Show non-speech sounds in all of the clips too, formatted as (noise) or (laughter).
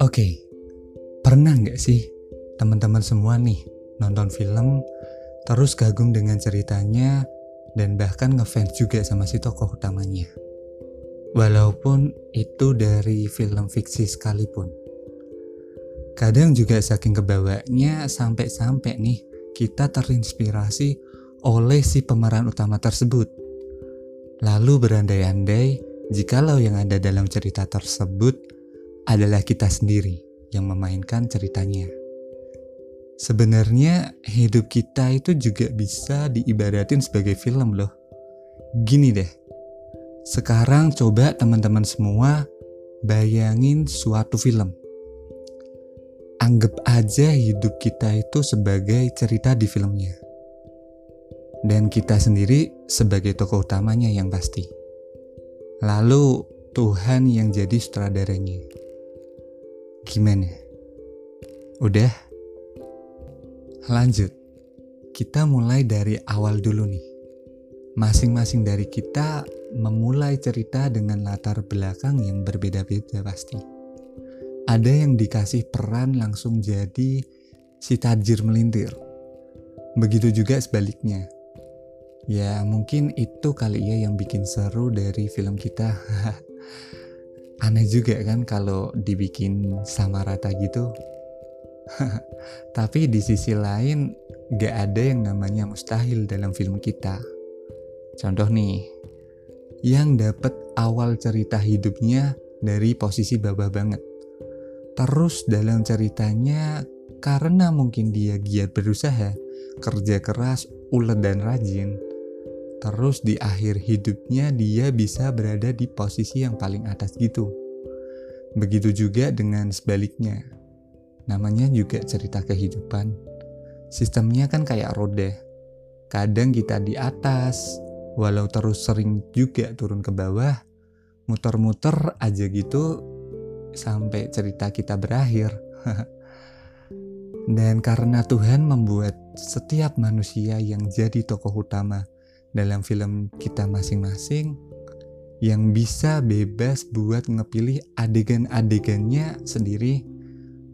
Oke, pernah nggak sih teman-teman semua nih nonton film terus kagum dengan ceritanya dan bahkan ngefans juga sama si tokoh utamanya? Walaupun itu dari film fiksi sekalipun. Kadang juga saking kebawanya sampai-sampai nih kita terinspirasi oleh si pemeran utama tersebut. Lalu berandai-andai jikalau yang ada dalam cerita tersebut adalah kita sendiri yang memainkan ceritanya. Sebenarnya hidup kita itu juga bisa diibaratin sebagai film loh. Gini deh, sekarang coba teman-teman semua bayangin suatu film. Anggap aja hidup kita itu sebagai cerita di filmnya. Dan kita sendiri sebagai tokoh utamanya yang pasti. Lalu Tuhan yang jadi sutradaranya. Gimana? Udah? Lanjut. Kita mulai dari awal dulu nih. Masing-masing dari kita memulai cerita dengan latar belakang yang berbeda-beda pasti. Ada yang dikasih peran langsung jadi si tajir melintir. Begitu juga sebaliknya. Ya mungkin itu kali ya yang bikin seru dari film kita. (laughs) aneh juga kan kalau dibikin sama rata gitu. (laughs) Tapi di sisi lain gak ada yang namanya mustahil dalam film kita. Contoh nih, yang dapat awal cerita hidupnya dari posisi babah banget. Terus dalam ceritanya karena mungkin dia giat berusaha, kerja keras, ulet dan rajin, terus di akhir hidupnya dia bisa berada di posisi yang paling atas gitu. Begitu juga dengan sebaliknya. Namanya juga cerita kehidupan. Sistemnya kan kayak roda. Kadang kita di atas, walau terus sering juga turun ke bawah, muter-muter aja gitu sampai cerita kita berakhir. (laughs) Dan karena Tuhan membuat setiap manusia yang jadi tokoh utama dalam film kita masing-masing yang bisa bebas buat ngepilih adegan-adegannya sendiri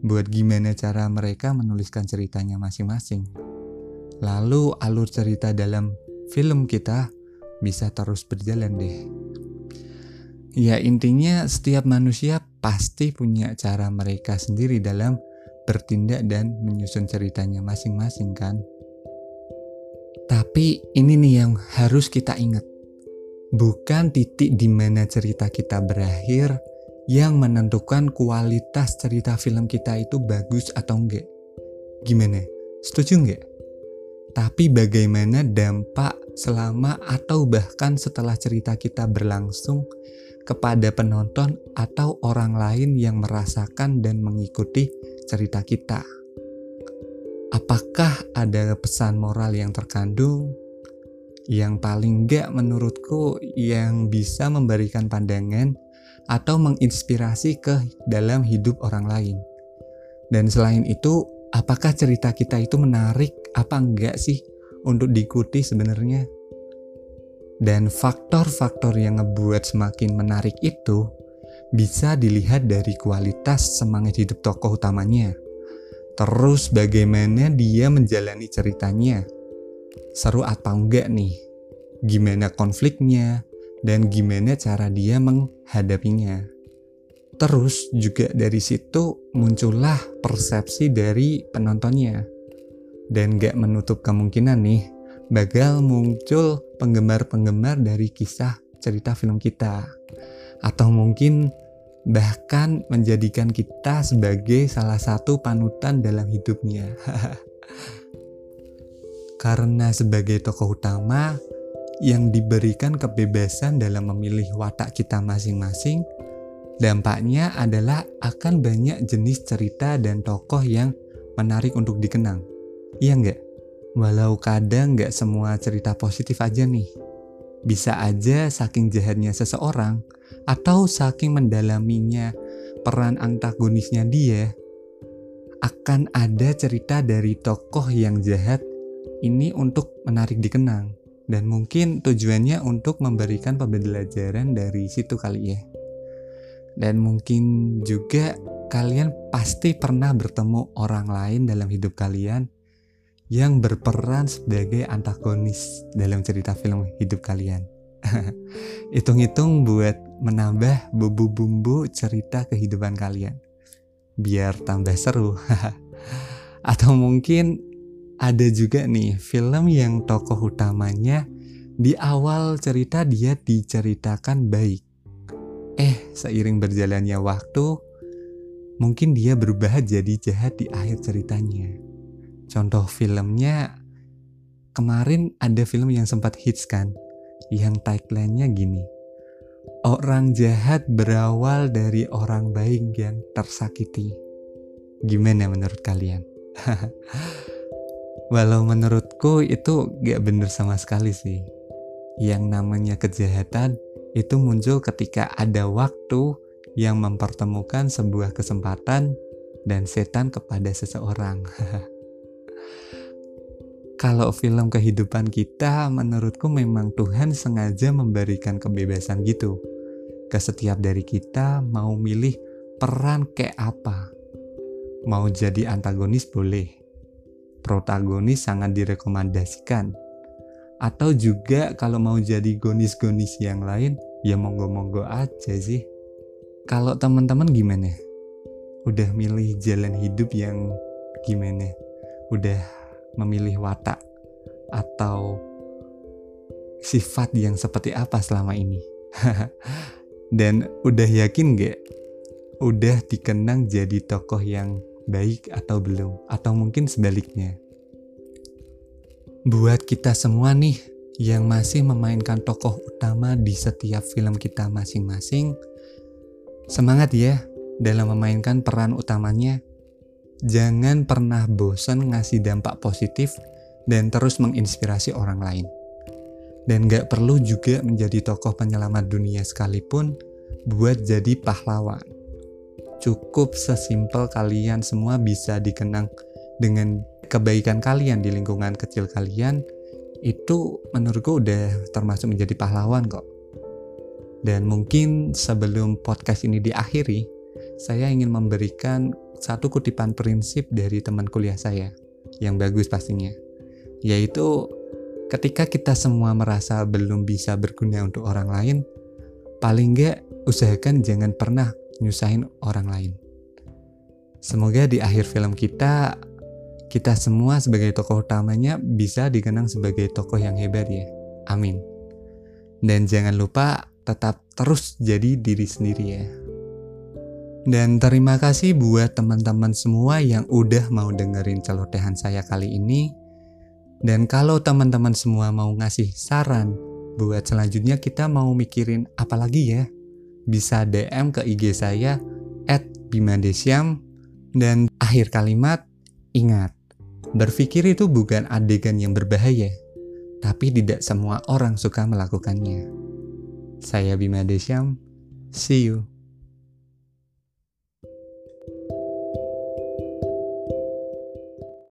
buat gimana cara mereka menuliskan ceritanya masing-masing. Lalu alur cerita dalam film kita bisa terus berjalan deh. Ya intinya setiap manusia pasti punya cara mereka sendiri dalam bertindak dan menyusun ceritanya masing-masing kan. Tapi ini nih yang harus kita ingat. Bukan titik di mana cerita kita berakhir yang menentukan kualitas cerita film kita itu bagus atau enggak. Gimana? Setuju enggak? Tapi bagaimana dampak selama atau bahkan setelah cerita kita berlangsung kepada penonton atau orang lain yang merasakan dan mengikuti cerita kita apakah ada pesan moral yang terkandung yang paling enggak menurutku yang bisa memberikan pandangan atau menginspirasi ke dalam hidup orang lain. Dan selain itu, apakah cerita kita itu menarik apa enggak sih untuk diikuti sebenarnya? Dan faktor-faktor yang ngebuat semakin menarik itu bisa dilihat dari kualitas semangat hidup tokoh utamanya Terus bagaimana dia menjalani ceritanya? Seru atau enggak nih? Gimana konfliknya? Dan gimana cara dia menghadapinya? Terus juga dari situ muncullah persepsi dari penontonnya. Dan gak menutup kemungkinan nih, bakal muncul penggemar-penggemar dari kisah cerita film kita. Atau mungkin bahkan menjadikan kita sebagai salah satu panutan dalam hidupnya. (laughs) Karena sebagai tokoh utama yang diberikan kebebasan dalam memilih watak kita masing-masing, dampaknya adalah akan banyak jenis cerita dan tokoh yang menarik untuk dikenang. Iya nggak? Walau kadang nggak semua cerita positif aja nih. Bisa aja saking jahatnya seseorang, atau saking mendalaminya peran antagonisnya dia, akan ada cerita dari tokoh yang jahat ini untuk menarik dikenang. Dan mungkin tujuannya untuk memberikan pembelajaran dari situ kali ya. Dan mungkin juga kalian pasti pernah bertemu orang lain dalam hidup kalian yang berperan sebagai antagonis dalam cerita film hidup kalian. (laughs) Hitung-hitung buat menambah bumbu-bumbu cerita kehidupan kalian. Biar tambah seru. (laughs) Atau mungkin ada juga nih film yang tokoh utamanya di awal cerita dia diceritakan baik. Eh, seiring berjalannya waktu, mungkin dia berubah jadi jahat di akhir ceritanya. Contoh filmnya kemarin ada film yang sempat hits kan, yang tagline-nya gini. Orang jahat berawal dari orang baik yang tersakiti. Gimana menurut kalian? (laughs) Walau menurutku itu gak bener sama sekali sih. Yang namanya kejahatan itu muncul ketika ada waktu yang mempertemukan sebuah kesempatan dan setan kepada seseorang. (laughs) Kalau film kehidupan kita, menurutku memang Tuhan sengaja memberikan kebebasan gitu. Ke setiap dari kita mau milih peran kayak apa. Mau jadi antagonis boleh, protagonis sangat direkomendasikan. Atau juga kalau mau jadi gonis-gonis yang lain, ya monggo-monggo aja sih. Kalau teman-teman gimana? Udah milih jalan hidup yang gimana? Udah memilih watak atau sifat yang seperti apa selama ini? (laughs) Dan udah yakin gak? Udah dikenang jadi tokoh yang baik atau belum, atau mungkin sebaliknya. Buat kita semua nih yang masih memainkan tokoh utama di setiap film kita masing-masing, semangat ya dalam memainkan peran utamanya. Jangan pernah bosan ngasih dampak positif dan terus menginspirasi orang lain. Dan gak perlu juga menjadi tokoh penyelamat dunia sekalipun buat jadi pahlawan cukup sesimpel kalian semua bisa dikenang dengan kebaikan kalian di lingkungan kecil kalian itu menurutku udah termasuk menjadi pahlawan kok. Dan mungkin sebelum podcast ini diakhiri, saya ingin memberikan satu kutipan prinsip dari teman kuliah saya yang bagus pastinya. Yaitu ketika kita semua merasa belum bisa berguna untuk orang lain, paling nggak usahakan jangan pernah nyusahin orang lain. Semoga di akhir film kita, kita semua sebagai tokoh utamanya bisa dikenang sebagai tokoh yang hebat ya. Amin. Dan jangan lupa tetap terus jadi diri sendiri ya. Dan terima kasih buat teman-teman semua yang udah mau dengerin celotehan saya kali ini. Dan kalau teman-teman semua mau ngasih saran buat selanjutnya kita mau mikirin apa lagi ya, bisa DM ke IG saya at dan akhir kalimat ingat berpikir itu bukan adegan yang berbahaya tapi tidak semua orang suka melakukannya. Saya Bima Desyam, see you.